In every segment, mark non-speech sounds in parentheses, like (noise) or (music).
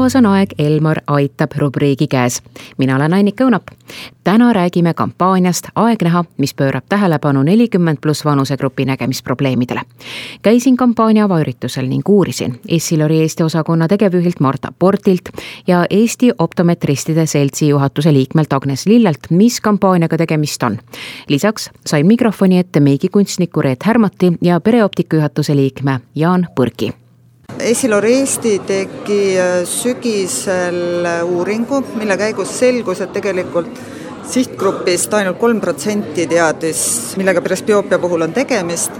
taas on aeg Elmar aitab rubriigi käes. mina olen Annika Õunap. täna räägime kampaaniast Aeg näha, mis pöörab tähelepanu nelikümmend pluss vanusegrupi nägemisprobleemidele. käisin kampaania avaüritusel ning uurisin Essilori Eesti osakonna tegevjuhilt Marta Portilt ja Eesti Optometristide Seltsi juhatuse liikmelt Agnes Lillelt, mis kampaaniaga tegemist on. lisaks sain mikrofoni ette meigikunstniku Reet Härmati ja pereoptika juhatuse liikme Jaan Põrki Esilor Eesti tegi äh, sügisel äh, uuringu, mille käigus selgus, et tegelikult sihtgrupist ainult kolm protsenti teadis, millega presbioopia puhul on tegemist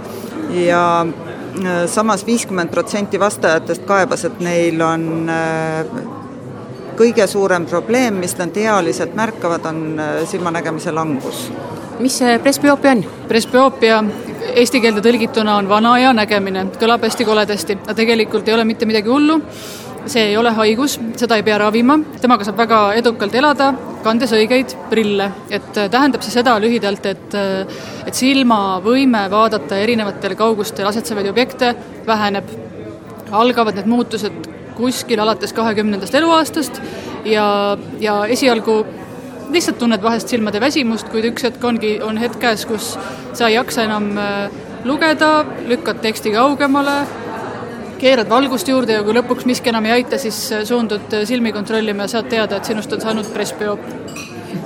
ja äh, samas viiskümmend protsenti vastajatest kaebas, et neil on kõige suurem probleem, mis nad ealiselt märkavad, on silmanägemise langus. mis see presbioopia on? presbioopia eesti keelde tõlgituna on vana aja nägemine, kõlab hästi koledasti, aga tegelikult ei ole mitte midagi hullu, see ei ole haigus, seda ei pea ravima, temaga saab väga edukalt elada, kandes õigeid prille. et äh, tähendab see seda lühidalt, et äh, et silma võime vaadata erinevatel kaugustel asetsevaid objekte väheneb, algavad need muutused kuskil alates kahekümnendast eluaastast ja, ja esialgu lihtsalt tunned vahest silmade väsimust, kuid üks hetk ongi, on hetk käes, kus sa ei jaksa enam äh, lugeda, lükkad teksti kaugemale, keerad valgust juurde ja kui lõpuks miski enam ei aita, siis äh, suundud äh, silmi kontrollima ja saad teada, et sinust on saanud presbüoop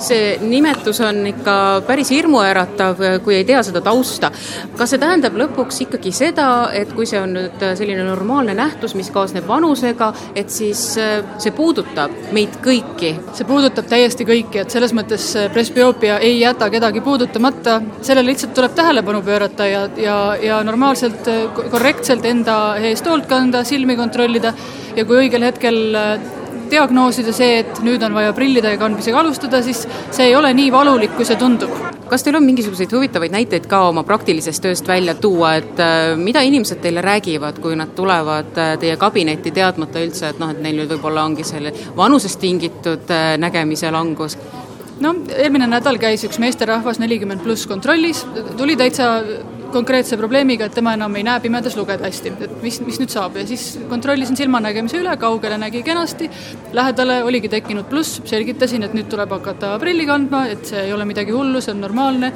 see nimetus on ikka päris hirmuäratav, kui ei tea seda tausta. kas see tähendab lõpuks ikkagi seda, et kui see on nüüd selline normaalne nähtus, mis kaasneb vanusega, et siis äh, see puudutab meid kõiki? see puudutab täiesti kõiki, et selles mõttes presbüoopia ei jäta kedagi puudutamata, sellele lihtsalt tuleb tähelepanu pöörata ja, ja, ja normaalselt, korrektselt enda eest hoolt kanda, silmi kontrollida ja kui õigel hetkel diagnoosida see, et nüüd on vaja prillide kandmisega alustada, siis see ei ole nii valulik, kui see tundub. kas teil on mingisuguseid huvitavaid näiteid ka oma praktilisest tööst välja tuua, et äh, mida inimesed teile räägivad, kui nad tulevad äh, teie kabinetti teadmata üldse, et noh, et neil nüüd võib-olla ongi selle vanusest tingitud äh, nägemise langus? no eelmine nädal käis üks meesterahvas nelikümmend pluss kontrollis, tuli täitsa konkreetse probleemiga, et tema enam ei näe pimedas lugeda hästi, et mis, mis nüüd saab? Ja siis kontrollisin silmanägemise üle, kaugele nägi kenasti, lähedale oligi tekkinud pluss, selgitasin, et nüüd tuleb hakata prilli kandma, et see ei ole midagi hullu, see on normaalne.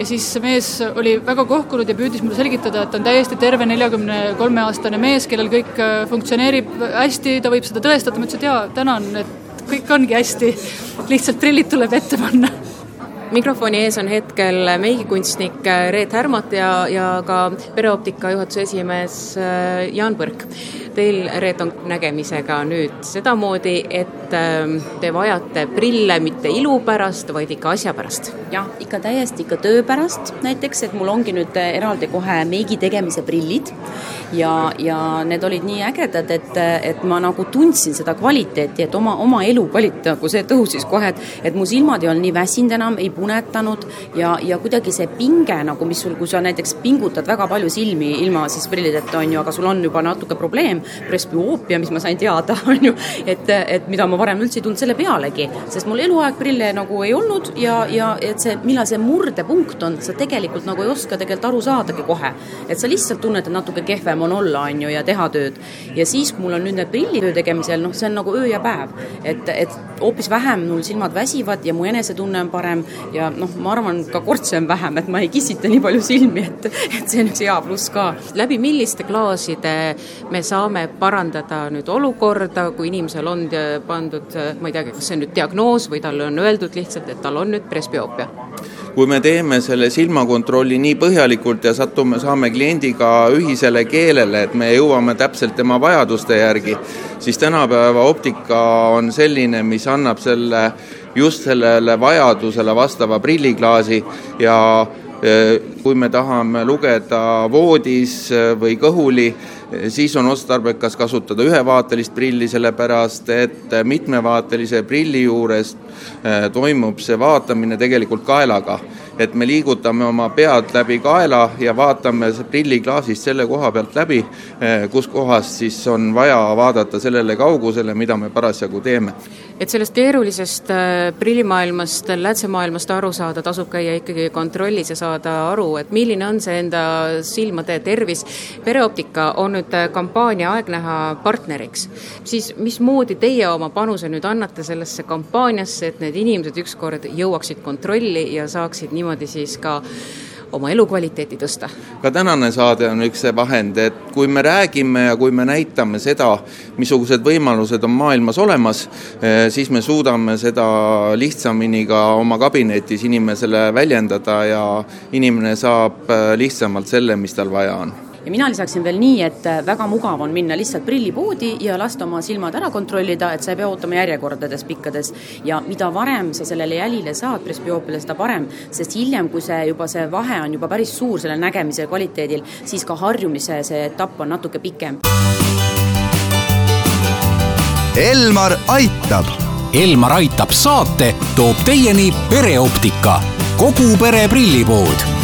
Ja siis see mees oli väga kohkunud ja püüdis mulle selgitada, et on täiesti terve neljakümne kolme aastane mees, kellel kõik äh, funktsioneerib hästi, ta võib seda tõestada, ma ütlesin, et jaa, tänan, et kõik ongi hästi, lihtsalt prillid tuleb ette panna mikrofoni ees on hetkel meigikunstnik Reet Härmat ja, ja ka pereoptika juhatuse esimees äh, Jaan Põrk. Teil, Reet, on nägemisega nüüd sedamoodi, et ähm, te vajate prille mitte ilu pärast, vaid ikka asja pärast. jah, ikka täiesti ikka töö pärast, näiteks, et mul ongi nüüd eraldi kohe meigi tegemise prillid. Ja, ja need olid nii ägedad, et, et ma nagu tundsin seda kvaliteeti, et oma, oma elukvaliteet nagu see tõusis kohe, et et mu silmad ei olnud nii väsinud enam, ei punetanud. Ja, ja kuidagi see pinge nagu, mis sul, kui sa näiteks pingutad väga palju silmi ilma siis prillideta, on ju, aga sul on juba natuke probleem, probleem, presbüoopia, mis ma sain teada, (laughs) on ju, et, et mida ma varem üldse ei tundnud selle pealegi, sest mul eluaeg prille nagu ei olnud ja, ja et see, millal see murdepunkt on, sa tegelikult nagu ei oska tegelikult aru saadagi kohe. et sa lihtsalt tunned, et natuke kehvem on olla, on ju, ja teha tööd. ja siis, kui mul on nüüd need prillitöö tegemisel, noh, see on nagu öö ja päev. et, et hoopis vähem mul silmad väsivad ja mu enesetunne on parem ja noh, ma arvan, ka kortse on vähem, et ma ei kissita nii palju silmi, et, et see on üks hea pluss ka. läbi milliste klaaside me saame saame parandada nüüd olukorda, kui inimesel on pandud, ma ei teagi, kas see on nüüd diagnoos või talle on öeldud lihtsalt, et tal on nüüd presbüoopia? kui me teeme selle silmakontrolli nii põhjalikult ja satume, saame kliendiga ühisele keelele, et me jõuame täpselt tema vajaduste järgi, siis tänapäeva optika on selline, mis annab selle, just sellele vajadusele vastava prilliklaasi ja kui me tahame lugeda voodis eh, või kõhuli, siis on otstarbekas kasutada ühevaatelist prilli, sellepärast et mitmevaatelise prilli juures toimub see vaatamine tegelikult kaelaga. et me liigutame oma pead läbi kaela ja vaatame prilliklaasist selle koha pealt läbi, kus kohas siis on vaja vaadata sellele kaugusele, mida me parasjagu teeme et sellest keerulisest äh, prillimaailmast, lätsemaailmast aru saada, tasub käia ikkagi kontrollis ja saada aru, et milline on see enda silmade tervis. pereoptika on nüüd äh, kampaania Aeg näha partneriks, siis mismoodi teie oma panuse nüüd annate sellesse kampaaniasse, et need inimesed ükskord jõuaksid kontrolli ja saaksid niimoodi siis ka oma elukvaliteeti tõsta. ka tänane saade on üks see vahend, et kui me räägime ja kui me näitame seda, missugused võimalused on maailmas olemas, eh, siis me suudame seda lihtsamini ka oma kabinetis inimesele väljendada ja inimene saab eh, lihtsamalt selle, mis tal vaja on ja mina lisaksin veel nii, et äh, väga mugav on minna lihtsalt prillipoodi ja lasta oma silmad ära kontrollida, et sa ei pea ootama järjekordades pikkades. ja mida varem sa sellele jälile saad presbüoopiale, seda parem, sest hiljem, kui see juba, see vahe on juba päris suur sellel nägemise kvaliteedil, siis ka harjumise see etapp on natuke pikem. Elmar aitab. Elmar aitab saate toob teieni pereoptika, kogu pere prillipood